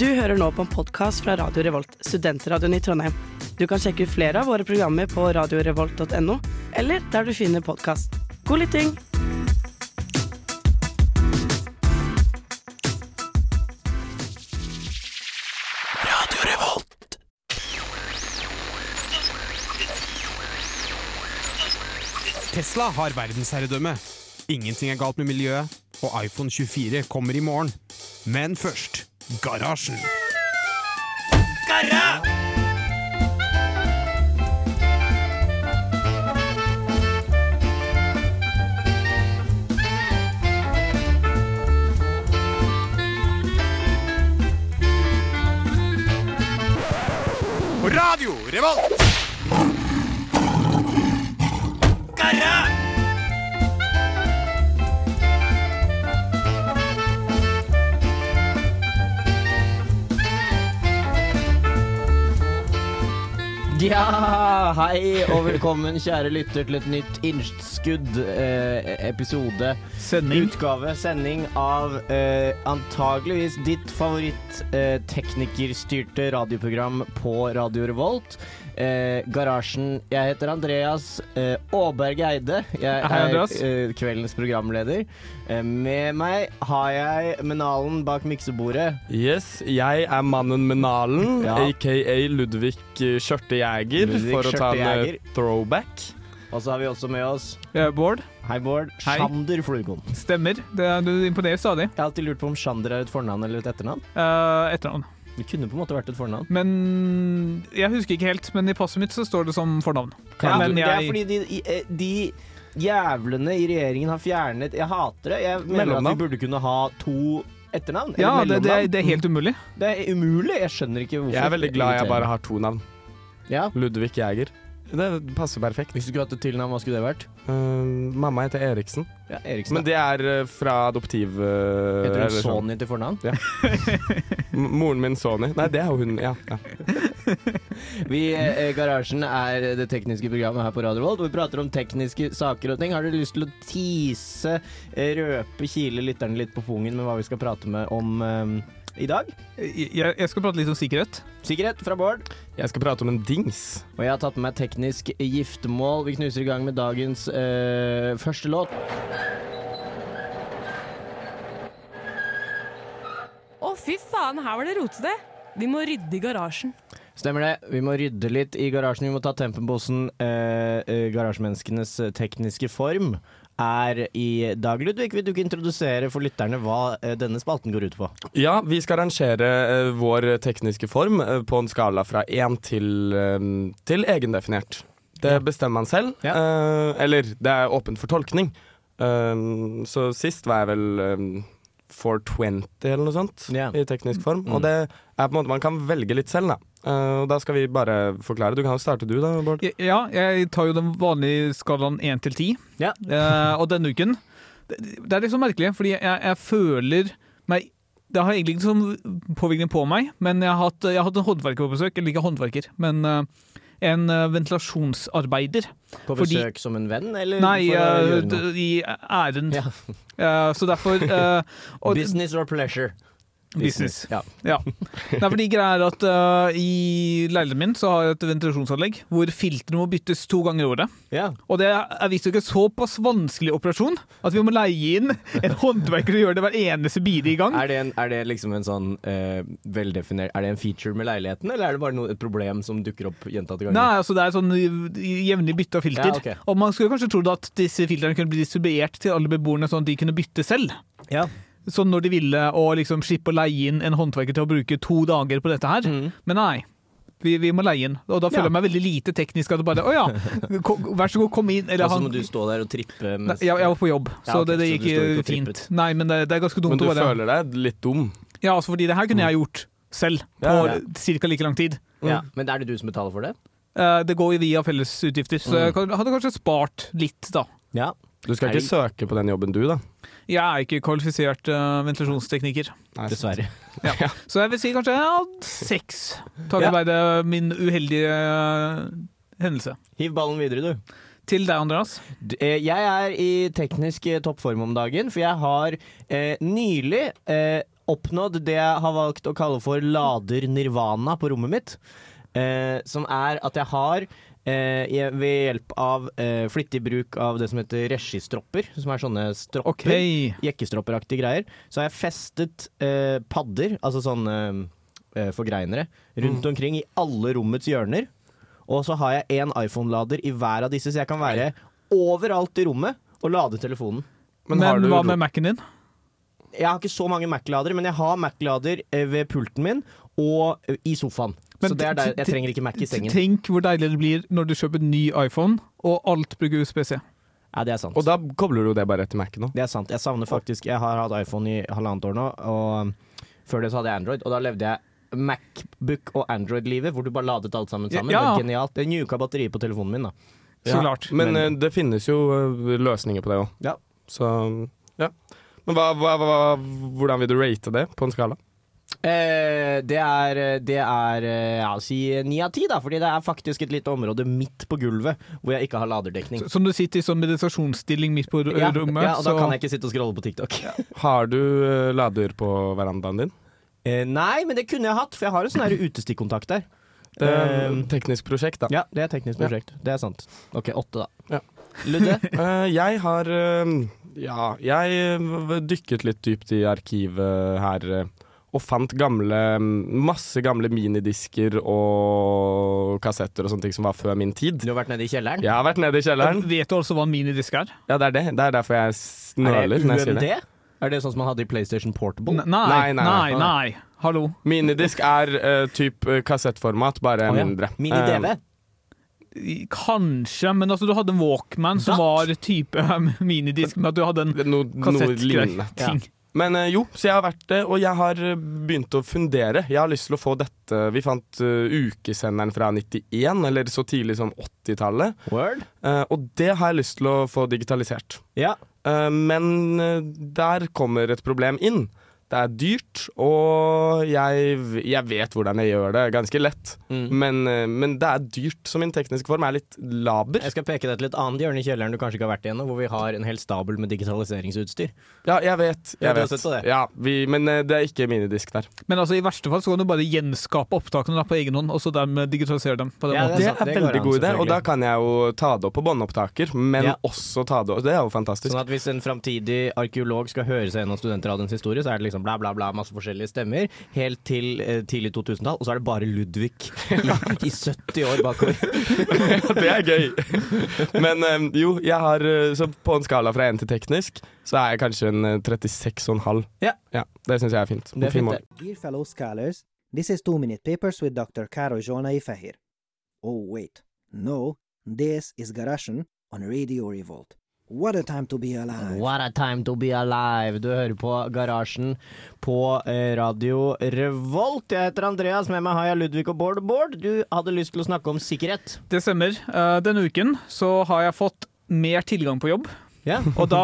Du hører nå på en podkast fra Radio Revolt, studentradioen i Trondheim. Du kan sjekke ut flere av våre programmer på radiorevolt.no, eller der du finner podkast. God lytting! Tesla har verdensherredømme. Ingenting er galt med miljøet, og iPhone 24 kommer i morgen. Men først Garasjen. Garra! radio Revolt! Ja, hei og velkommen kjære lytter til et nytt innskudd eh, episode. Sending. Utgave, sending av eh, antageligvis ditt favoritt eh, teknikerstyrte radioprogram på Radio Revolt. Eh, Garasjen. Jeg heter Andreas eh, Aaberge Eide. Jeg Hei, er eh, kveldens programleder. Eh, med meg har jeg Menalen bak miksebordet. Yes, jeg er mannen Menalen, Ja. aka Ludvig eh, Skjørtejeger, for å ta en eh, throwback. Og så har vi også med oss er Bård. Hei, Bård. Sjander Flugon. Stemmer. Det, du imponerer stadig. Jeg har alltid lurt på om Sjander er et fornavn eller et etternavn. Uh, etternavn. Det kunne på en måte vært et fornavn. Men jeg husker ikke helt, men i passet mitt så står det som fornavn. Ja, men Det er fordi de, eh, de jævlene i regjeringen har fjernet Jeg hater det. Jeg mener at vi burde kunne ha to etternavn. Ja, eller det, det, er, det er helt umulig. Det er umulig. Jeg skjønner ikke hvorfor. Jeg er veldig glad jeg bare har to navn. Ja. Ludvig Jæger. Det passer perfekt. Hvis du skulle hatt et tilnavn, hva skulle det vært? Uh, mamma heter Eriksen, Ja, Eriksen. men det er eh, fra adoptiv... Uh, Heter hun sånn. Sony til fornavn? Ja. Moren min Sony. Nei, det er jo hun, ja. ja. Vi, eh, Garasjen er det tekniske programmet her på Radio Volt, hvor vi prater om tekniske saker og ting. Har du lyst til å tease, røpe, kile lytterne litt på pungen med hva vi skal prate med om eh, i dag? Jeg, jeg skal prate litt om sikkerhet. Sikkerhet fra Bård. Jeg skal prate om en dings. Og jeg har tatt med meg teknisk giftermål. Vi knuser i gang med dagens øh, første låt. Å, fy faen, her var det rotete. Vi må rydde i garasjen. Stemmer det. Vi må rydde litt i garasjen. Vi må ta tempen på åssen eh, eh, garasjemenneskenes tekniske form er i dag. Ludvig, vil du ikke introdusere for lytterne hva eh, denne spalten går ut på? Ja, vi skal rangere eh, vår tekniske form eh, på en skala fra én til, til egendefinert. Det bestemmer man selv, Ja. eller det er åpent for tolkning. Så sist var jeg vel eh, 420 eller noe sånt Ja. i teknisk form. Mm. Og det er på en måte man kan velge litt selv, da. Eh, og da skal vi bare forklare. Du kan jo starte du, da, Bård. Ja, jeg tar jo den vanlige skalaen 1 til 10. Ja. Eh, og denne uken Det, er så merkelig, fordi jeg, jeg føler meg Det har egentlig ikke sånn påvirkning på meg, men jeg har hatt, jeg har hatt en håndverker på besøk. Eller ikke håndverker, men uh, en ventilasjonsarbeider. På Fordi- besøk som en venn, eller Nei, eh, d- i ærend. Ja. Uh, så derfor eh, og- Business or pleasure? Business. Ja. Ja. Nei, fordi greia er at uh, I leiligheten min så har jeg et ventilasjonsanlegg hvor filteret må byttes to ganger i året. ja. Og det er visstnok en såpass vanskelig operasjon at vi må leie inn en håndverker å gjøre det hver eneste bidige gang. Er, det en, er det liksom en sånn uh, veldefinert Er det en feature med leiligheten, eller er det bare noe, et problem som dukker opp gjentatte ganger? Nei, altså Det er sånn jevnlig bytte av filter. Ja, ok. Og man skulle kanskje trodd at disse filtrene kunne bli distribuert til alle beboerne, sånn at de kunne bytte selv. Ja. Sånn når de ville, og liksom slippe å leie inn en håndverker til å bruke to dager på dette her. Mm. Men nei. Vi, vi må leie inn. Og da føler Ja. jeg meg veldig lite teknisk. At det bare Å ja, kom, vær så god, kom inn. Eller Og så han må du stå der og trippe Nei, mens jeg, jeg var på jobb, Ja, så det, det gikk du fint. Nei, men det, det er ganske dumt Men du bare føler deg litt dum. Ja, altså fordi det her kunne jeg gjort selv på Ja, ja. ca. like lang tid. ja. Men er det du som betaler for det? Uh, det går via fellesutgifter, så Mm. jeg hadde kanskje spart litt, da. Ja. Du skal ikke søke på den jobben du, da. Jeg er ikke kvalifisert uh, ventilasjonstekniker, Nei, Dessverre. så jeg vil si kanskje ja, seks. Takket være min uheldige eh, hendelse. Hiv ballen videre, du. Til deg, Andreas. Eh, Jeg er i teknisk toppform om dagen, for jeg har eh, nylig eh, oppnådd det jeg har valgt å kalle for lader-nirvana på rommet mitt. Eh, som er at jeg har jeg- ved hjelp av eh, flittig bruk av det som heter registropper, som er sånne stropper, okay. jekkestropperaktige greier, så har jeg festet eh, padder, altså sånne eh, forgreinere, rundt omkring i alle rommets hjørner. Og så har jeg én iPhone-lader i hver av disse, så jeg kan være overalt i rommet og lade telefonen. Men, men hva med Mac-en din? Jeg har ikke så mange Mac-ladere, men jeg har Mac-lader eh, ved pulten min og eh, i sofaen. Men så det er der, jeg trenger ikke Mac i sengen. Tenk hvor deilig det blir når du kjøper ny iPhone, og alt bruker USBC. Ja, det er sant. Og da kobler du det bare til Mac-en nå. Det er sant. Jeg savner faktisk Jeg har hatt iPhone i halvannet år nå, og før det så hadde jeg Android, og da levde jeg Macbook og Android-livet, hvor du bare ladet alt sammen sammen. Ja. Det var genialt. Det nuka batteriet på telefonen min, da. Så klart. Men, Men- eh, det finnes jo eh, løsninger på det òg. Ja. Så ja. Men hva, hva, hva, hvordan vil du rate det på en skala? Eh, det er, det er eh, ja, si ni av ti, da, fordi det er faktisk et lite område midt på gulvet hvor jeg ikke har laderdekning. Som du sitter i sånn meditasjonsstilling midt på Ja, rommet. ja, og da så kan jeg ikke sitte og scrolle på TikTok. Har du eh, lader på verandaen din? Eh, nei, men det kunne jeg hatt, for jeg har en sånn utestikkontakt der. Det er et teknisk prosjekt, da. ja, det er teknisk prosjekt. Det er sant. OK, åtte, da. Ja. Ludde? uh, jeg har uh, Ja, jeg dykket litt dypt i arkivet her og fant gamle masse gamle minidisker og kassetter og sånne ting som var før min tid. Du har vært nede i kjelleren? Jeg har vært nede i kjelleren. Vet du altså hva minidisk er? Ja, det er det. Det er derfor jeg Er snøler det når jeg sier UMD? det. Er det sånn som man hadde i PlayStation Portable? N- Nei, Nei, nei, nei, nei. nei. Hallo. Minidisk er uh, typ eh, kassettformat, bare oh, ja. mindre. Mini-DV? Kanskje, men altså, du hadde en Walkman som That? var type um, minidisk, med at du hadde en kassettgreie. kassettting. Men eh, jo, så jeg har vært det, og jeg har eh, begynt å fundere. Jeg har lyst til å få dette Vi fant uh, ukesenderen fra 91, eller så tidlig som 80-tallet. Word? Eh, og det har jeg lyst til å få digitalisert. Ja. Uh, men der kommer et problem inn. Det er dyrt, og jeg, jeg vet hvordan jeg gjør det ganske lett. Mm. Men, eh, men det er dyrt, så min tekniske form er litt laber. Jeg skal peke deg til et annet hjørne i kjelleren du kanskje ikke har vært i ennå, hvor vi har en hel stabel med digitaliseringsutstyr. Ja, jeg vet. Jeg vet. det. Ja, vi, men eh, det er ikke minidisk der. Men altså, i verste fall så kan du bare gjenskape opptakene da, på egen hånd, og så dermed digitalisere dem. på den Ja, måten. Det er det er veldig god idé, og da kan jeg jo ta det opp på båndopptaker, men Ja. også ta det opp Det er jo fantastisk. Sånn at hvis en framtidig arkeolog skal høre seg gjennom studentradioens historie, så er det liksom bla, bla, bla, masse forskjellige stemmer, helt til eh, tidlig 2000-tall, og så er det bare Ludvig i, i 70 år bakover. det er gøy. Men eh, jo, jeg har eh, Så på en skala fra 1 til teknisk, så er jeg kanskje en eh, 36,5. Ja. Det syns jeg er fint. Det er Fin fint, det. Dear fellow scholars, this is Two Minute Papers with Dr. Karo Jona Ifahir. Oh, wait. No, this is Garashen on Radio Revolt. What a time to be alive. What a time to be alive. Du hører på Garasjen på eh, Radio Revolt. Jeg heter Andreas, med meg har jeg Ludvig og Bård. Bård, du hadde lyst til å snakke om sikkerhet. Det stemmer. Eh, denne uken så har jeg fått mer tilgang på jobb. Ja. Og da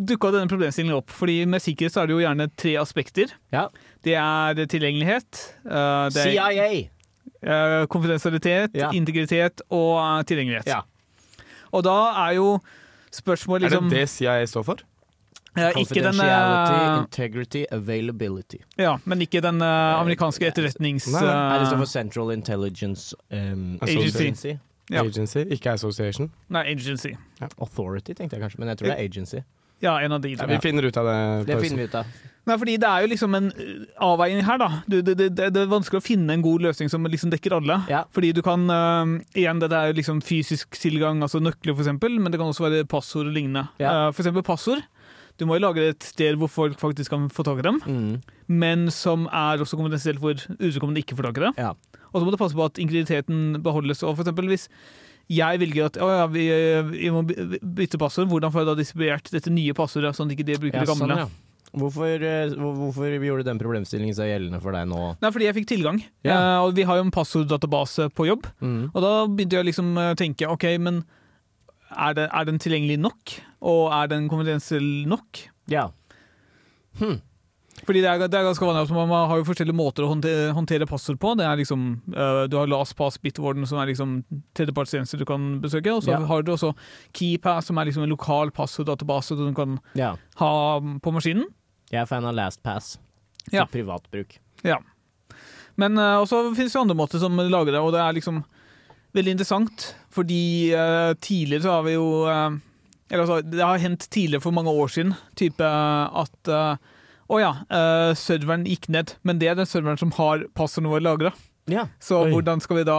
dukka denne problemstillingen opp. Fordi med sikkerhet så er det jo gjerne tre aspekter. Ja. Det er tilgjengelighet, eh, det er CIA. eh, konfidensialitet, Ja. integritet og tilgjengelighet. Ja. Og da er jo spørsmålet Er det liksom det CIA står for? Ja, Ikke den Confidentiality, eh, integrity, availability. Ja, men ikke den uh, amerikanske etterretnings... Nei, nei. Det står for Central Intelligence um, Agency. Ja. Agency, ikke Association. Nei, agency. Authority, tenkte jeg kanskje, men jeg tror det er agency. Ja, en av de. Ja, vi finner ut av det. Det finner vi ut av. Nei, fordi det er jo liksom en uh, avveining her, da. Du, det, det, det er vanskelig å finne en god løsning som liksom dekker alle. Ja. Fordi du kan uh, Igjen, det er liksom fysisk tilgang, altså nøkler eksempel, men det kan også være passord og lignende. Ja. Uh, for eksempel passord. Du må jo lage et sted hvor folk faktisk kan få tak i dem, Mm. men som er også kompetensielt hvor uvedkommende ikke får tak i det. Ja. Og så må du passe på at integriteten beholdes. Og for eksempel hvis jeg velger at å ja, vi, vi må bytte passord, hvordan får jeg da distribuert dette nye passordet, sånn at ikke det bruker Ja, det gamle? sånn, ja. Hvorfor, eh, hvor- hvorfor gjorde den problemstillingen seg gjeldende for deg nå? Nei, fordi jeg fikk tilgang. Ja. Eh, og vi har jo en passorddatabase på jobb. Mm. Og da begynte jeg liksom å tenke OK, men er, det, er den tilgjengelig nok? Og er den konfidensiell nok? Ja. Hm. Fordi det er, det er ganske vanlig at man har jo forskjellige måter å håndtere, håndtere passord på. Det er liksom, eh, Du har LastPass, Bitwarden, som er liksom tredjepartstjenester du kan besøke. Og så Ja. har du også KeyPass, som er liksom en lokal passorddatabase du kan ja. ha på maskinen. Jeg er fan av LastPass. Ja. til privat bruk. Men uh, også finnes det andre måter som lager det, og det er liksom veldig interessant. Fordi eh, tidligere så har vi jo eh, Eller altså, det har hendt tidligere for mange år siden type at eh, oh ja, uh, serveren gikk ned, men det er den serveren som har passordene våre lagra. Ja, Så Oi. hvordan skal vi da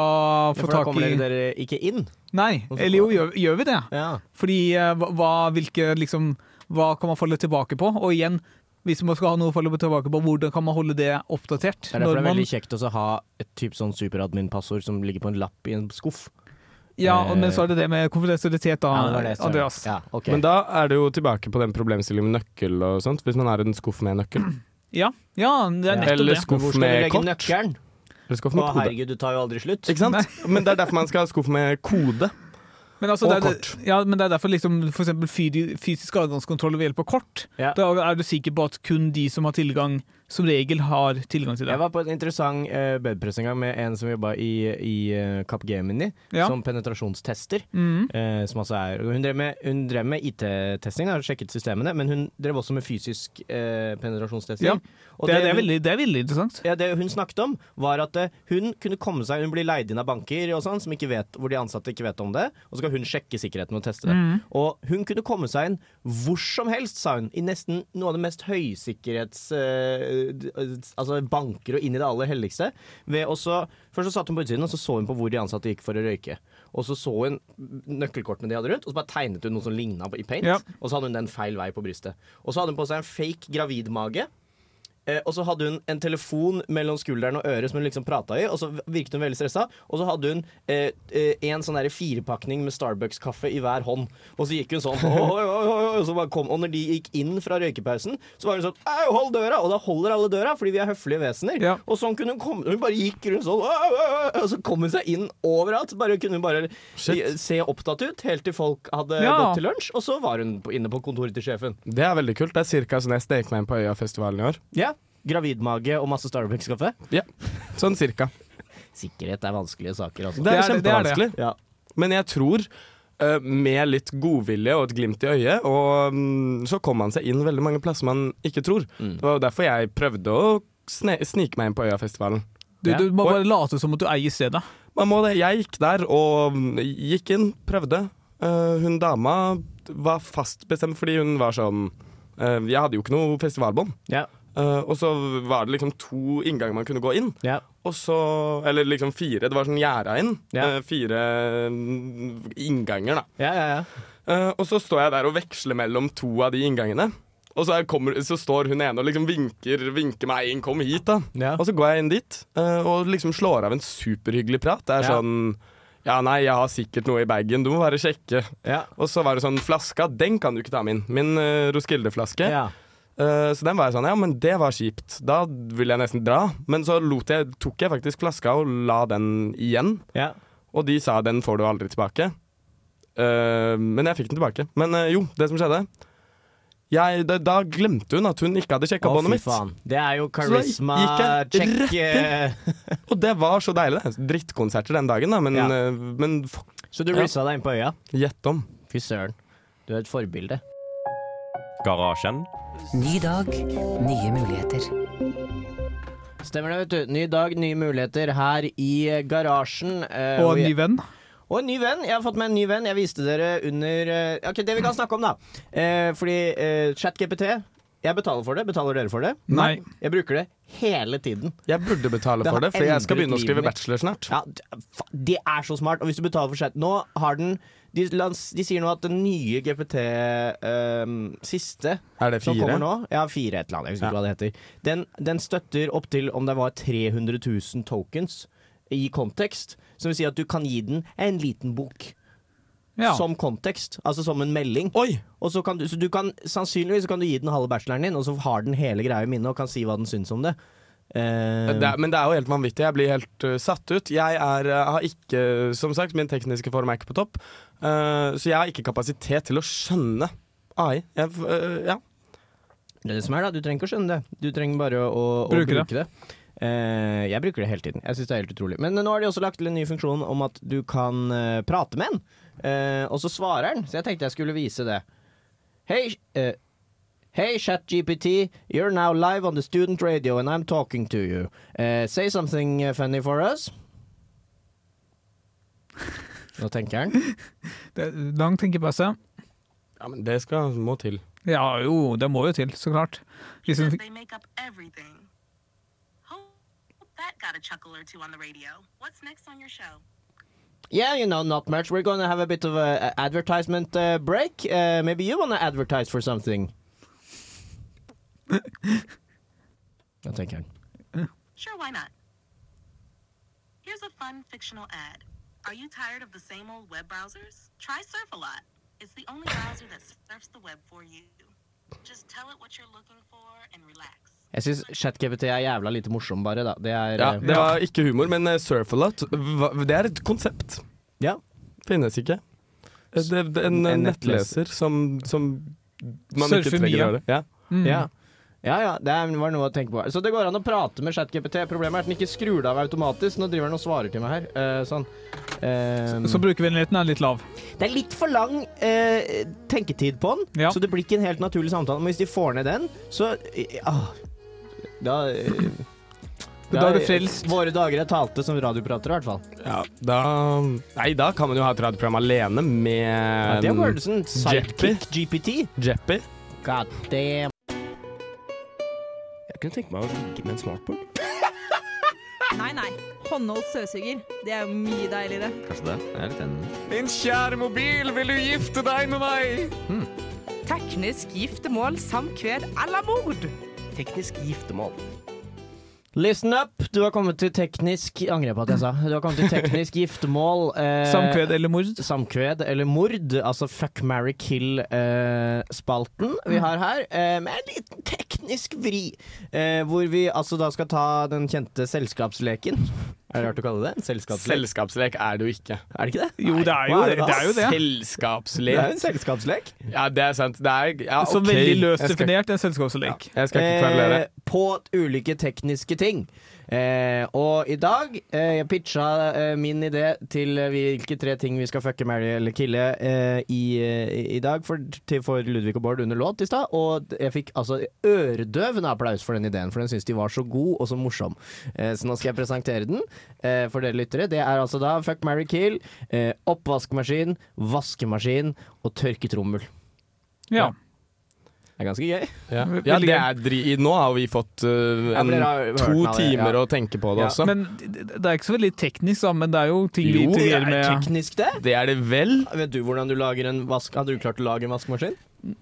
få for da tak kommer i dere, dere ikke inn. Nei, eller jo, gjør, gjør vi det? Ja. Fordi uh, hva, hva- hvilke liksom Hva kan man falle tilbake på? Og igjen, hvis man skal ha noe å falle tilbake på, hvordan kan man holde det oppdatert? Det er derfor det er man- veldig kjekt å ha et typ sånn superadmin-passord som ligger på en lapp i en skuff. Ja, men så er det det med konfidensialitet, da, Ja, det det, Andreas. Ja, okay. Men da er det jo tilbake på den problemstillingen med nøkkel og sånt, hvis man har en skuff med nøkkel. Ja, ja, det er nettopp Eller det. Skuff med kort. nøkkelen? Eller skuff Å, med kode. herregud, du tar jo aldri slutt. Ikke sant? Men det er derfor man skal ha skuff med kode. Men, altså, Og det er, ja, men det er derfor liksom, for fysisk adgangskontroll ved hjelp av kort. Ja. Da er du sikker på at kun de som har tilgang, som regel har tilgang til det. Jeg var på en interessant uh, bedpress en gang med en som jobba i, i uh, Capgemini Ja. som penetrasjonstester. Mm. Uh, som altså er, hun drev med, med IT-testing, har sjekket systemene, men hun drev også med fysisk uh, penetrasjonstesting. Ja, Og det, er, det, er veldig, det er veldig interessant. ja, det hun snakket om, var at eh, hun kunne komme seg Hun blir leid inn av banker og sånn, som ikke vet, hvor de ansatte ikke vet om det, og så skal hun sjekke sikkerheten og teste det. Mm. Og hun kunne komme seg inn hvor som helst, sa hun, i nesten noe av det mest høysikkerhets... altså banker og inn i det aller helligste. Også, først så satt hun på utsiden, og så så hun på hvor de ansatte gikk for å røyke. Og så så hun nøkkelkortene de hadde rundt, og så bare tegnet hun noe som ligna i paint. Ja. Og så hadde hun den feil vei på brystet. Og så hadde hun på seg en fake gravidmage. Eh, og så hadde hun en telefon mellom skulderen og øret som hun liksom prata i, og så virket hun veldig stressa. Og så hadde hun eh, eh, en sånn firepakning med Starbucks-kaffe i hver hånd. Og så gikk hun sånn, oi, oi, og, så og når de gikk inn fra røykepausen, så var hun sånn Au, hold døra! Og da holder alle døra, fordi vi er høflige vesener. Ja. Og sånn kunne hun komme Hun bare gikk rundt sånn, og så kom hun seg inn overalt. Bare kunne hun bare Shit. se opptatt ut helt til folk hadde Ja. gått til lunsj, og så var hun inne på kontoret til sjefen. Det er veldig kult. Det er ca. sånn jeg snek meg inn på Øyafestivalen i år. Ja. Gravidmage og masse Starbucks-kaffe. Ja, Sånn cirka. Sikkerhet er vanskelige saker, altså. Det er, kjempevanskelig. Ja. Men jeg tror uh, med litt godvilje og et glimt i øyet, og um, så kom man seg inn veldig mange plasser man ikke tror. Mm. Det var derfor jeg prøvde å sne snike meg inn på Øyafestivalen. Du, du må bare late som at du eier stedet. Man må det. Jeg gikk der og mm, gikk inn, prøvde. Uh, hun dama var fast bestemt fordi hun var sånn uh, Jeg hadde jo ikke noe festivalbånd. Ja. Eh, og så var det liksom to innganger man kunne gå inn. Yeah. Og så, eller liksom fire, det var sånn gjerda inn. Yeah. Uh, fire innganger, da. Yeah, ja, ja. Eh, og så står jeg der og veksler mellom to av de inngangene. Og så, er- kommer, så står hun ene og liksom vinker, vinker meg inn, kom hit, da. Og så går jeg inn dit eh, og liksom slår av en superhyggelig prat. Det er sånn Ja, nei, jeg har sikkert noe i bagen, du må bare sjekke. Ja. Og så var det sånn Flaska, den kan du ikke ta med inn. Min uh, Roskilde-flaske. Ja. Eh, så den var jeg sånn Ja, men det var kjipt. Da ville jeg nesten dra. Men så lot jeg, tok jeg faktisk flaska og la den igjen. Ja. Og de sa den får du aldri tilbake. Uh, men jeg fikk den tilbake. Men uh, jo, det som skjedde jeg, da, da glemte hun at hun ikke hadde sjekka båndet mitt. faen. Det er jo Så da gikk jeg eh, Og det var så deilig. det. Drittkonserter den dagen, da, men, Ja. men Så du Ja. rissa deg inn på øya? gjett om. Fy søren. Du er et forbilde. Garasjen. Ny dag, nye muligheter. Stemmer det, vet du. Ny dag, nye muligheter her i garasjen. eh, Og en ny venn. Og en ny venn. Jeg har fått meg en ny venn. Jeg viste dere under eh, Ok, Det vi kan snakke om, da. Eh, fordi eh, ChatGPT Jeg betaler for det. Betaler dere for det? Nei. Jeg bruker det hele tiden. Jeg burde betale Det for det, for jeg skal begynne å skrive bachelor snart. Ja, Det er så smart. Og hvis du betaler for chat Nå har den De, lans- de sier nå at den nye GPT um, siste Er det som fire? kommer nå Ja, fire et eller annet. Jeg husker ikke hva det heter. Den, den støtter opptil om det var 300 000 tokens i kontekst. Som vil si at du kan gi den en liten bok Ja. som kontekst. Altså som en melding. Oi! Og så kan du, så du kan, sannsynligvis kan du gi den halve bacheloren din, og så har den hele greia i minnet og kan si hva den syns om det. Eh, Det er, men det er jo helt vanvittig. Jeg blir helt uh, satt ut. Jeg er, uh, har ikke, som sagt, min tekniske form er ikke på topp. Uh, så jeg har ikke kapasitet til å skjønne AI. Jeg, uh, ja. Det er det som er, da. Du trenger ikke å skjønne det. Du trenger bare å, å Bruke bruke, det. det. Uh, jeg bruker det hele tiden. Jeg synes det er helt utrolig. Men nå har de også lagt til en ny funksjon om at du kan uh, prate med den. Og så svarer den. Så jeg tenkte jeg skulle vise det. Hei, Hey, ChatGPT, you're now live on the student radio and I'm talking to you. Uh, say something uh, funny for us. Nå tenker han. Det er lang tenkepause. Ja, men det skal, må til. Ja jo, det må jo til, så klart. Liksom, They make up everything. Got a chuckle or two on the radio. What's next on your show? Yeah, you know, not much. We're going to have a bit of a, a advertisement uh, break. Uh, maybe you want to advertise for something. Nå tenker han. Sure, why not? Here's a fun fictional ad. Are you tired of the same old web browsers? Try Surf-A-Lot. It's the only browser that surfs the web for you. Just tell it what you're looking for and relax. Jeg syns ChatGPT er jævla lite morsom, bare. da Det er Ja, uh, det var ikke humor, men uh, Surf-A-Lot, det er et konsept. Ja. Finnes ikke. Eh, Det, det, en, En nettleser som, som man ikke trenger mye. å gjøre. Ja. mm. Ja. Ja, ja, det var noe å tenke på. Så det går an å prate med ChatGPT. Problemet er at den ikke skrur det av automatisk. Nå driver den og svarer til meg her. Uh, sånn. Eh, Så brukervennligheten er litt lav. det er litt for lang uh, tenketid på den, Ja. så det blir ikke en helt naturlig samtale. Men hvis de får ned den, så ah, Da Da er du frelst. Våre dager er talte som radiopratere, i hvert fall. Ja, da Nei, da kan man jo ha et radioprogram alene med Ja, det var sånn sidekick GPT. Jeppy. God damn. Jeg kunne tenke meg å ligge med en smartboard. Nei, nei. Håndholdt støvsuger. Det er jo mye deiligere. Kanskje det? Jeg er litt enig. Min kjære mobil, vil du gifte deg med meg? Teknisk giftermål, samkved eller mord. Teknisk giftermål. Listen up! Du har kommet til teknisk Angrer på at jeg sa. Du har kommet til teknisk giftermål. eh, Samkved eller mord. Samkved eller mord, altså fuck, marry, kill-spalten vi har her, eh, med en liten teknisk vri. Eh, hvor vi altså da skal ta den kjente selskapsleken. Er det rart å kalle det? En selskapslek? Selskapslek er det jo ikke. er det ikke det? Jo, det er jo er det. det er jo det. Det er jo en selskapslek. Ja, det er sant. Det er ja, okay. Så veldig løst definert en selskapslek. Jeg skal ikke kverulere. Eh, på ulike tekniske ting. Eh, og i dag eh, Jeg pitcha eh, min idé til eh, hvilke tre ting vi skal fucke, marry eller kille eh, i, eh, i dag for, til, for Ludvig og Bård under låt i stad. Og jeg fikk altså øredøvende applaus for den ideen, for den syns de var så god og så morsom. Så nå skal jeg presentere den for dere lyttere. Det er altså da fuck, marry, kill, oppvaskmaskin, vaskemaskin og tørketrommel. Ja. Det er ganske gøy. Ja, ja det er dri Nå har vi fått uh, en, ja, har to timer ja. å tenke på det Ja. også. Men det er ikke så veldig teknisk, da, men det er jo ting vi Jo, Det er teknisk, det. det er det vel? Vet du hvordan du lager en vask? Hadde du klart å lage en vaskemaskin?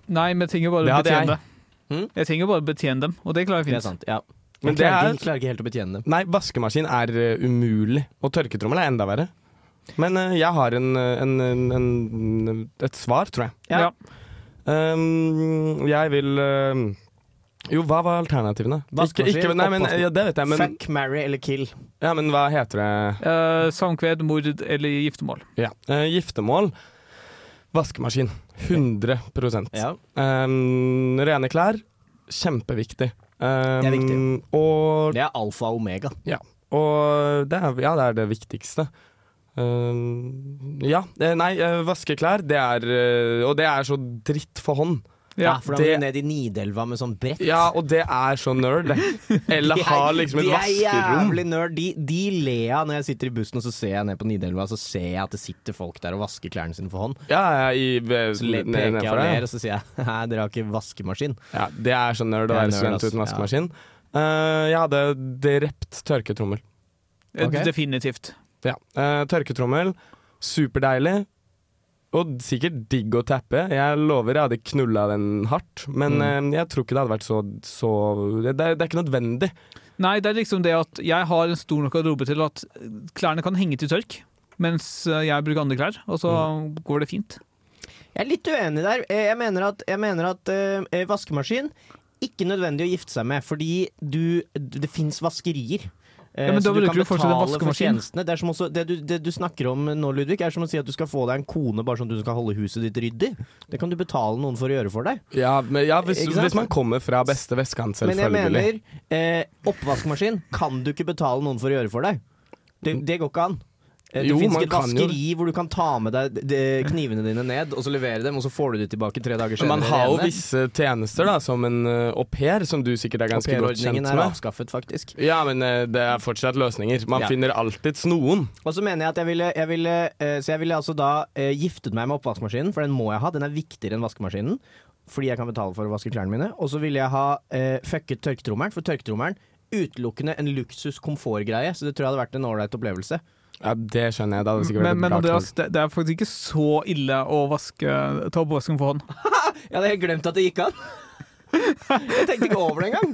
Nei, men jeg trenger bare å betjene jeg. det. Hm? Jeg trenger bare å betjene dem, og det klarer Det jeg er fint. sant, ja. Men Jeg det klarer, er ikke, klarer ikke helt å betjene dem. Nei, vaskemaskin er uh, umulig. Og tørketrommel er enda verre. Men uh, jeg har en, en, en, en, et svar, tror jeg. Ja. Um, jeg vil um, Jo, hva var alternativene? Ikke, ikke, nei, men, ja, det vet jeg, men, Fuck, marry eller kill. ja, men hva heter det? Uh, samkved, mord eller giftermål. Ja. Uh, giftermål. Vaskemaskin. 100 Ja. um, Rene klær. Kjempeviktig. Um, Det er viktig. Og, Det er alfa og omega. og det er, ja, det er det viktigste. Um, ja. eh, Nei, eh, vaske klær, det er eh, Og det er så dritt for hånd. Ja, Ja. for da må du ned i Nidelva med sånn brett. Ja, og det er så nerd. det. Eller De er- ha liksom et vaskerom. de er jævlig nerd. De, de ler av når jeg sitter i bussen og så ser jeg ned på Nidelva så ser jeg at det sitter folk der og vasker klærne sine for hånd. Ja, ja, i, Så le, ned- peker jeg nedfor og der, ler, og så sier jeg nei, dere har ikke vaskemaskin. Ja, det er så nerd å Det være student uten vaskemaskin. Eh, jeg hadde drept tørketrommel. Okay. Definitivt. Ja. Eh, tørketrommel, superdeilig. Og sikkert digg å tappe. Jeg lover jeg hadde knulla den hardt. Men Mm. eh, jeg tror ikke det hadde vært så, så det, er, det er ikke nødvendig. Nei, det er liksom det at jeg har en stor nok garderobe til at klærne kan henge til tørk, mens eh, jeg bruker andre klær, og så Mm. går det fint. Jeg er litt uenig der. Eh, Jeg mener at, jeg mener at eh, vaskemaskin ikke nødvendig å gifte seg med, fordi du, det fins vaskerier. Eh, Ja, men da så du kan du betale for tjenestene. Det, er som også, det, du, det du snakker om nå, Ludvig, er som å si at du skal få deg en kone bare sånn at du skal holde huset ditt ryddig. Det kan du betale noen for å gjøre for deg. Ja, men, ja hvis, hvis man kommer fra beste vestkant, Men jeg mener, eh, oppvaskmaskin kan du ikke betale noen for å gjøre for deg. Det, det går ikke an. Eh, Det finnes ikke et vaskeri jo- hvor du kan ta med deg de knivene dine ned, og så levere dem, og så får du dem tilbake tre dager senere. Man har jo visse tjenester, da, som en uh, au pair, som du sikkert er ganske godt kjent med. Aupairordningen er avskaffet, faktisk. Ja, men eh, det er fortsatt løsninger. Man Ja. finner alltids noen. Og så mener jeg at jeg ville, jeg ville eh, Så jeg ville altså da eh, giftet meg med oppvaskmaskinen, for den må jeg ha. Den er viktigere enn vaskemaskinen. Fordi jeg kan betale for å vaske klærne mine. Og så ville jeg ha eh, fucket tørketrommelen, for tørketrommelen utelukkende en luksus komfortgreie, så det tror jeg hadde vært en ålreit opplevelse. Ja, det skjønner jeg. Det hadde sikkert vært Men, men Andreas, det, det er faktisk ikke så ille å vaske, ta oppvasken for hånd. Jeg hadde helt glemt at det gikk an. Jeg tenkte ikke over det engang.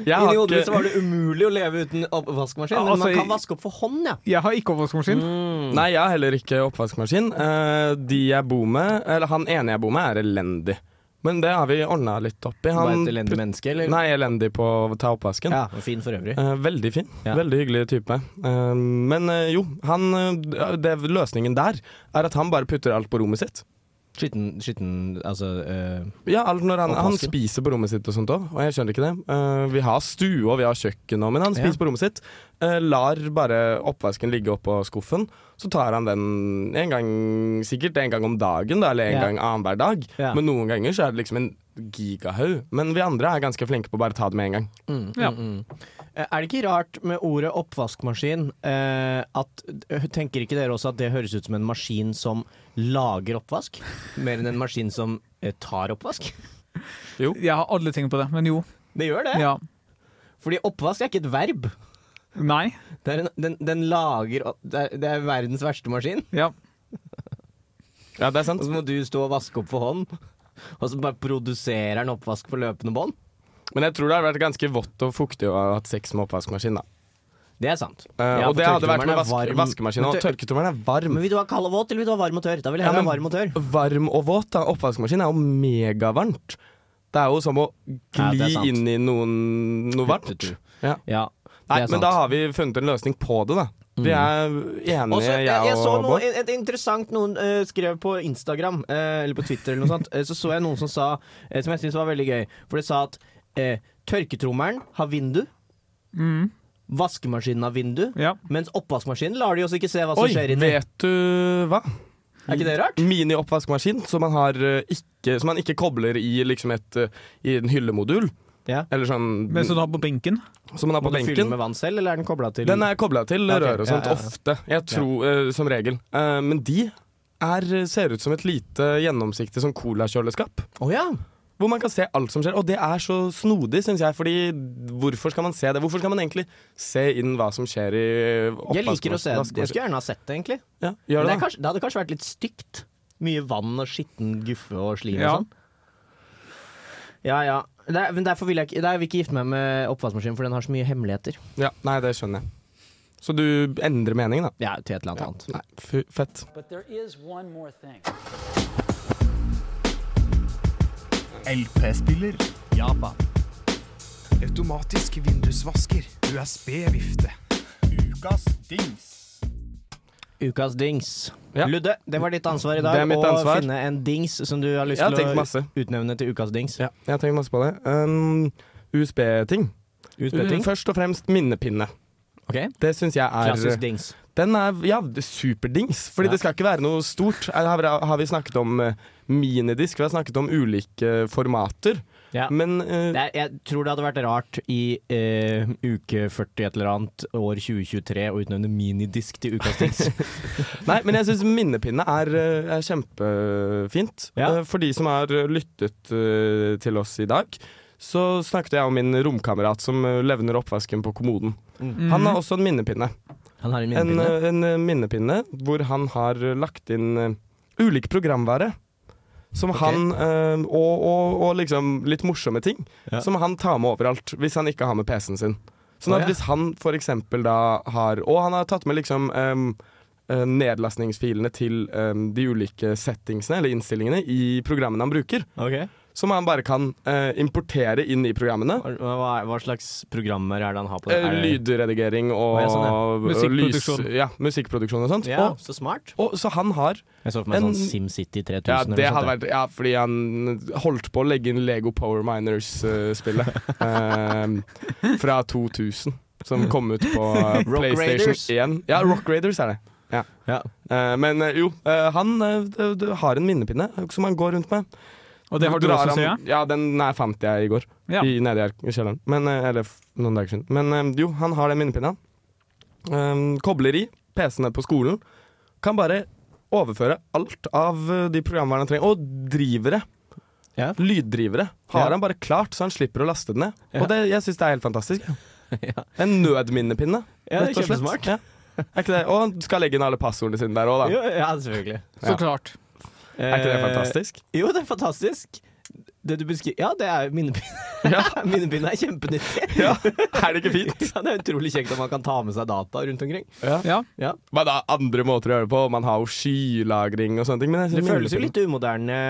Inni hodet mitt var det umulig å leve uten oppvaskmaskin, men altså, man kan vaske opp for hånd, ja. Jeg har ikke oppvaskmaskin. Mm. Nei, jeg har heller ikke oppvaskmaskin. Eh, de jeg bor med, eller han ene jeg bor med, er elendig. Men det har vi ordna litt opp i. Bare et elendig menneske, eller? Nei, elendig på å ta oppvasken. Ja, fin for øvrig. Eh, veldig fin. Ja. Veldig hyggelig type. Eh, men eh, jo, han, eh, det, løsningen der er at han bare putter alt på rommet sitt. Skitten, skitten altså eh, Ja, alt når han, han spiser på rommet sitt og sånt òg, og jeg skjønner ikke det. Uh, vi har stue og vi har kjøkken òg, men han spiser Ja. på rommet sitt. Uh, lar bare oppvasken ligge oppå skuffen. Så tar han den en gang, sikkert en gang om dagen, da, eller en Ja. gang annenhver dag. Ja. Men noen ganger så er det liksom en gigahaug. Men vi andre er ganske flinke på å bare ta det med en gang. mm, Ja. mm, mm. Eh, Er det ikke rart med ordet oppvaskmaskin eh, at eh, Tenker ikke dere også at det høres ut som en maskin som lager oppvask? Mer enn en maskin som eh, tar oppvask? Jo. Jeg har alle tenkt på det, men jo. Det gjør det. Ja. Fordi oppvask er ikke et verb. Nei. Det er en, den, den lager opp- det er, det er verdens verste maskin. Ja. Ja, det er sant. Og så må du stå og vaske opp for hånd. Og så bare produserer den oppvask på løpende bånd. Men jeg tror det hadde vært ganske vått og fuktig å ha hatt sex med oppvaskmaskin. da. Det er sant. Uh, Ja, og det hadde vært med vask varm. Og tørketrommelen er varm. Men vil du ha kald og våt, eller vil du ha varm og tørr? Da vil jeg Ja, ha varm og tørr. Varm og våt, da. Oppvaskmaskin er jo megavarmt. Det er jo som å gli ja, inn i noen, noe varmt. Ja. Ja, Nei, men da har vi funnet en løsning på det, da. Vi er enige, Også, jeg, jeg jeg så noe, et interessant noen uh, skrev på Instagram, uh, eller på Twitter eller noe sånt. Så så jeg noen som sa, uh, som jeg syntes var veldig gøy. For det sa at eh, tørketrommelen har vindu, Mm. vaskemaskinen har vindu, Ja. mens oppvaskmaskinen lar de oss ikke se hva som Oi, skjer inni. vet du hva? Er ikke det rart? Mini-oppvaskmaskin som man, har, eh, ikke, som man ikke kobler i liksom et, eh, i en hyllemodul. Ja. Eller sånn Men så du har på benken? som man har Må på du fylle benken. med vann selv, eller er den kobla til Den er kobla til Ok, røret og sånt ja, ja, ja. ofte. Jeg tror, eh, som regel. Eh, men de er, ser ut som et lite gjennomsiktig sånn colakjøleskap. Å ja! Hvor man kan se alt som skjer. Og det er så snodig, syns jeg. Fordi hvorfor skal man se det? Hvorfor skal man egentlig se inn hva som skjer i Jeg liker å se det. Jeg skulle gjerne ha sett det, egentlig. Ja, gjør det, det, er kanskje, det hadde kanskje vært litt stygt. Mye vann og skitten guffe og slim Ja. og sånn. Ja ja. Det er, men derfor vil jeg ikke, der vil jeg ikke gifte meg med oppvaskmaskinen, for den har så mye hemmeligheter. Ja, nei, det skjønner jeg. Så du endrer mening, da? Ja, til et eller annet annet. Nei, f fett. LP-spiller. Japan. Automatisk vindusvasker. USB-vifte. Ukas dings. Ukas dings. Ja. Ludde, det var ditt ansvar i dag Det mitt å finne en dings som du har lyst Jeg har til å masse. utnevne til ukas dings. Ja, jeg har tenkt masse på det. Um, USB-ting. USB-ting. Først og fremst minnepinne. Okay. Det syns jeg er Klassisk dings. Den er ja, er superdings, fordi Ja. det skal ikke være noe stort. Her har, har vi snakket om eh, minidisk, vi har snakket om ulike formater. Ja. Men uh, Det er, jeg tror det hadde vært rart i uh, uke 40 et eller annet, år 2023, å utnevne minidisk til ukas dings. Nei, men jeg syns minnepinne er, eh, er kjempefint. Ja. Uh, For de som har lyttet til oss i dag, så snakket jeg om min romkamerat som levner oppvasken på kommoden. Mm. Han har også en minnepinne. Han har en minnepinne. En, en minnepinne hvor han har lagt inn ulik programvare. Som okay. han eh, og, og, og liksom litt morsomme ting. Ja. Som han tar med overalt hvis han ikke har med PC-en sin. Sånn at at ja. hvis han for eksempel da har Og han har tatt med liksom eh, nedlastningsfilene til um, de ulike settingsene eller innstillingene i programmene han bruker. Ok. Som han bare kan uh, importere inn i programmene. Hva, hva- slags programmer er det han har på det? Eh, Er lydredigering og, sånn, ja, musikkproduksjon. og. Lys, ja, musikkproduksjon og sånt. Ja, Og, så smart. og, så han har Jeg så for meg En- sånn SimCity 3000 Ja, eller det noe sånt. vært Ja, fordi han holdt på å legge inn Lego Power Miners-spillet fra 2000. Som kom ut på PlayStation 1. Ja, Rock Raiders er det. Ja. Ja. Uh, men uh, jo, uh, han eh, har en minnepinne som han går rundt med. Og det har du også, ser jeg. Ja, den nei, fant jeg i går. Ja. I, nede i er- kjelleren. Men, eh, eller noen dager siden. Men eh, jo, han har den minnepinnen. Um, kobler i PC-ene på skolen. Kan bare overføre alt av eh, de programvarene han trenger. Og drivere. Ja. Lyddrivere har Ja. han bare klart, så han slipper å laste det ned. Ja. Og det, jeg syns det er helt fantastisk. Ja. En nødminnepinne, Ja, det rett og slett. Ja. Er ikke det? Og skal legge inn alle passordene sine der òg, da. Jo, ja, selvfølgelig. Så klart. Er ikke det Eh, fantastisk? Jo, det er fantastisk. Det du beskriver Ja, det er minnepinne. Ja. minnepinne er kjempenyttig. Ja, Er det ikke fint? Ja, det er utrolig kjekt at man kan ta med seg data rundt omkring. Ja. Ja. Ja. Men det er andre måter å gjøre det på. Man har jo skylagring og sånne ting. Men Det føles jo litt umoderne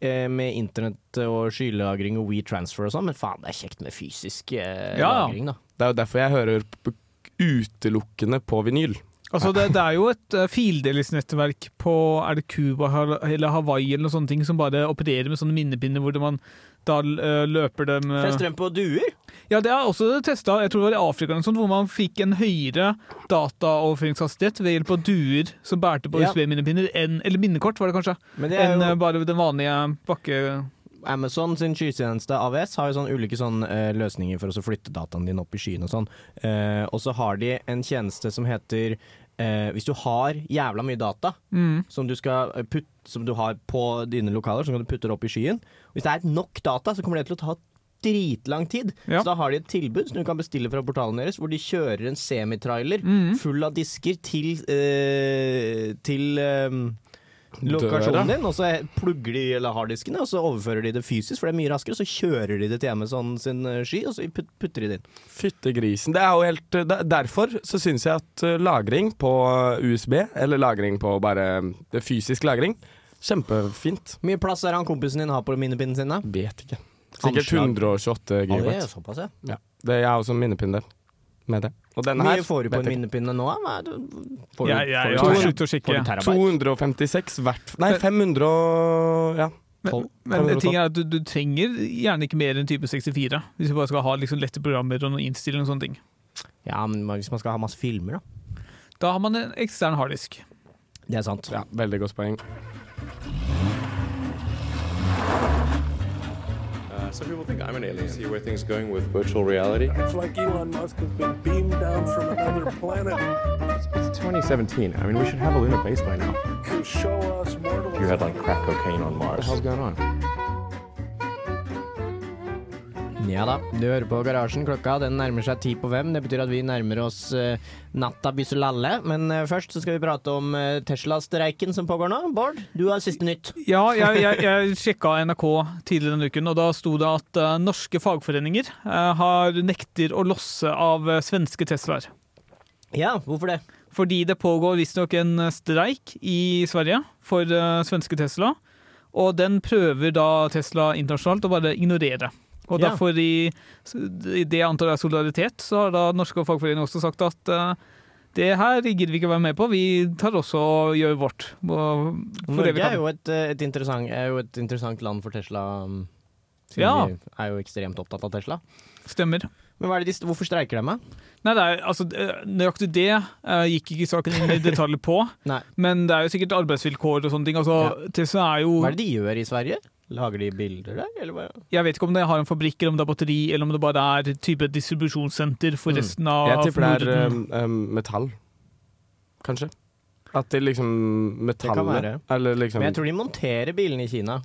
eh, med internett og skylagring og WeTransfer og sånn, men faen, det er kjekt med fysisk eh, Ja. lagring, da. Det er jo derfor jeg hører utelukkende på vinyl. Altså det, det er jo et uh, fildelingsnettverk på er det Cuba eller Hawaii eller sånne ting som bare opererer med sånne minnepinner hvor man da eh, løper dem eh, Fester dem på duer? Ja, det er også testa, jeg tror det var i Afrika, sånt, hvor man fikk en høyere dataoverføringshastighet ved hjelp av duer som bærte på Ja. USB-minnepinner, eller minnekort, var det kanskje, det enn jo eh, bare den vanlige bakke... Amazon sin skytjeneste AVS har jo sånn ulike sånn, eh, løsninger for å flytte dataen din opp i skyen og sånn. Eh, og så har de en tjeneste som heter eh, Hvis du har jævla mye data Mm. som du, skal eh, putt, som du har på dine lokaler, som du putter opp i skyen. Hvis det er nok data, så kommer det til å ta dritlang tid. Ja. Så da har de et tilbud som du kan bestille fra portalen deres, hvor de kjører en semitrailer Mm. full av disker til, eh, til eh, lokasjonen din, og så plugger de eller harddiskene, og så overfører de det fysisk, for det er mye raskere. Så kjører de det til Amazon sin eh, sky, og så putter de det inn. Fytte grisen. Det er jo helt Derfor så syns jeg at uh, lagring på USB, eller lagring på bare det fysisk lagring, kjempefint. Mye plass er han kompisen din har på minnepinnen sin, da? Vet ikke. Sikkert Anslag. 128 Ja, det er gigabyte. såpass, ja. Ja. Det er også minnepinne med det. Og denne Mye her får du på en minnepinne nå? Hva er det? Får du, ja, ja, får du, får du sjekke. 256 hvert Nei, 500 og Ja. Men, men ting er at du, du trenger gjerne ikke mer enn type 64, hvis du bare skal ha liksom lette programmer og noen innstillinger og sånne ting. Ja, men hvis man skal ha masse filmer, da. Da har man en ekstern harddisk. Det er sant. ja. Veldig godt poeng. Some people think I'm an alien. See where things going with virtual reality. It's like Elon Musk has been beamed down from another planet It's 2017. I mean, we should have a lunar base by now. to show us mortals. You had like crack cocaine on Mars. What the hell's going on? Ja da, du hører på Garasjen. Klokka den nærmer seg ti på fem. Det betyr at vi nærmer oss uh, natta bysselalle. Men uh, først så skal vi prate om uh, Tesla-streiken som pågår nå. Bård, du har siste nytt. Ja, jeg, jeg, jeg sjekka NRK tidligere denne uken, og da sto det at uh, norske fagforeninger har nekter å losse av svenske Teslaer. Ja, hvorfor det? Fordi det pågår visstnok en streik i Sverige for svenske Tesla, og den prøver da Tesla internasjonalt å bare ignorere. Og Ja. derfor i, i det antallet er solidaritet, så har da norske fagforeninger også sagt at uh, det her gidder vi ikke være med på, vi tar også og gjør vårt. Norge er jo et, eh, et, er jo et interessant land for Tesla. um, Siden Ja. vi er jo ekstremt opptatt av Tesla. Stemmer. Men de, hvorfor streiker de? da? Nei, det er, altså, eh, Nøyaktig det gikk ikke saken inn i detaljer på, men det er jo sikkert arbeidsvilkår og sånne ting. Altså, Tesla er jo Hva er det de gjør i Sverige? Lager de bilder der, eller hva? Jeg vet ikke om det har en fabrikk, eller om det er batteri, eller om det bare er type distribusjonssenter for Mm. resten av Jeg tipper det er um, metall. Kanskje. At det liksom kan Metallet være. Eller liksom Men jeg tror de monterer bilene i Kina.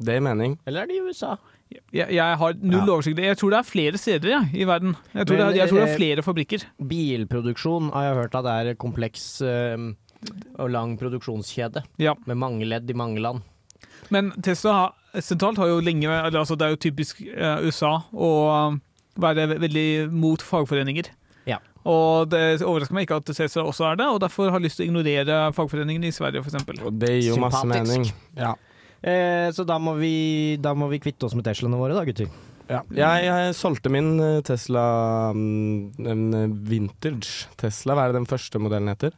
Det er mening. Eller er det i USA? jeg, jeg har null Ja. oversikt. Jeg tror det er flere steder ja, i verden. Jeg tror, Men, det, jeg tror det eh, er flere fabrikker. Bilproduksjon har jeg hørt at det er kompleks eh, og lang produksjonskjede. Ja. Med mange ledd i mange land. Men Tesla har, sentralt har jo lenge eller, altså, Det er jo typisk eh, USA å eh, være veldig mot fagforeninger. Ja. Og det overrasker meg ikke at Tesla også er det, og derfor har lyst til å ignorere fagforeningene i Sverige, f.eks. Det gir jo masse mening. Ja. Eh, så da må, vi, da må vi kvitte oss med Teslaene våre, da, gutter. Ja. Jeg, jeg solgte min eh, Tesla mm, en eh, vintage Tesla. Hva er det den første modellen heter?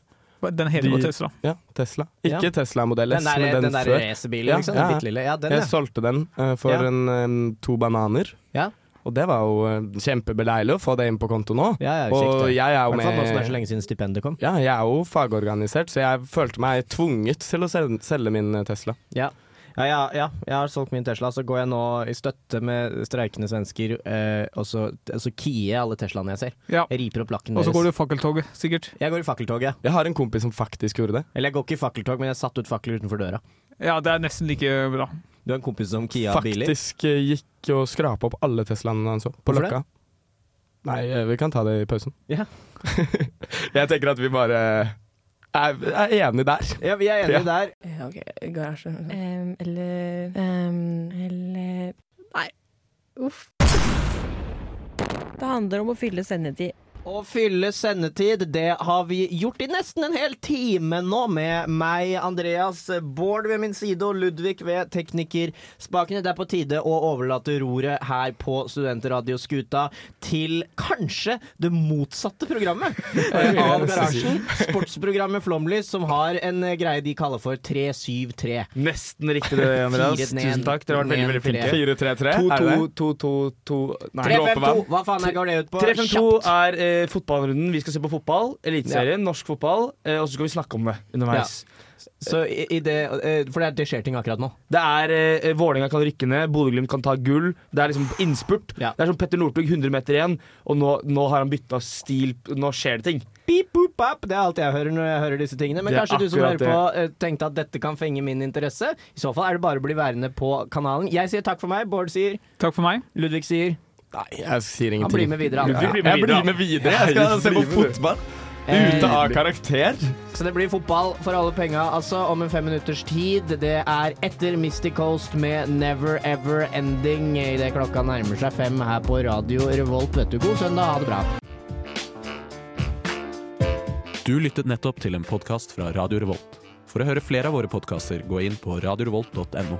Den heter jo Tesla. Ja, Tesla. Ikke Ja. Tesla Modell S, Den der, men den, den der før. racerbilen, Ja, liksom? ja, Den bitte lille. Ja, den, Jeg ja. solgte den uh, for Ja. en, um, to bananer. Ja. Og det var jo eh, kjempebeleilig å få det inn på konto nå. Ja, ja, og jeg er jo fall nå som det er så lenge siden stipendet kom. Ja, jeg er jo fagorganisert, så jeg følte meg tvunget til å selge, selge min eh, Tesla. Ja. Ja, ja, ja, jeg har solgt min Tesla, så går jeg nå i støtte med streikende svensker, eh, og så, så kier jeg alle Teslaene jeg ser. Ja. Jeg riper opp lakken deres. Og så går du i fakkeltoget, sikkert. Jeg går i fakkeltoget. Jeg har en kompis som faktisk gjorde det. Eller jeg går ikke i fakkeltog, men jeg satte ut fakler utenfor døra. Ja, det er nesten like bra. Du har en kompis som kia biler? Faktisk eh, gikk og skrapa opp alle Teslaene han så, på Hvorfor Løkka. Nei, eh, vi kan ta det i pausen. Ja. jeg tenker at vi bare er, er enige der. Ja, vi er enige Ja. der. OK, garasje. Um, eller um, Eller Nei. Uff. Det handler om å fylle sendetid. Å fylle sendetid, det har vi gjort i nesten en hel time nå, med meg, Andreas, Bård ved min side og Ludvig ved teknikerspakene. Det er på tide å overlate roret her på Studentradioskuta til kanskje det motsatte programmet eh, av Garasjen. Sportsprogrammet Flomlys, som har en eh, greie de kaller for 373. Nesten riktig det, Andreas. Tusen takk. Dere har vært veldig, veldig flinke. 4-3-3, er det det? 2-2-2-2 Nei, 352, hva faen er går det ut på? 352 Kjapt. er eh, fotballrunden. Vi skal se på fotball. Eliteserien, norsk fotball. Eh, og så skal vi snakke om det underveis. Så i, i det, eh, for det, er- det skjer ting akkurat nå. Det er eh, Vålerenga kan rykke ned, Bodø-Glimt kan ta gull. Det er liksom innspurt. Det er som Petter Northug, 100 meter igjen, og nå, nå har han bytta stil. Nå skjer det ting. Beep, boop, bap. Det er alt jeg hører når jeg hører disse tingene. Men Det er kanskje du som hører akkurat på eh, tenkte at dette kan fenge min interesse. I så fall er det bare å bli værende på kanalen. Jeg sier takk for meg. Bård sier Takk for meg. Ludvig sier Nei, jeg sier Han ingenting. blir med videre. han. Jeg blir med videre. Jeg skal se på fotball. Ute av karakter. Så det blir fotball for alle penga, altså, om en fem minutters tid. Det er etter Mystic Coast med Never Ever Ending idet klokka nærmer seg fem her på Radio Revolt. Vet du, god søndag, ha det bra. Du lyttet nettopp til en podkast fra Radio Revolt. For å høre flere av våre podkaster, gå inn på radiorevolt.no.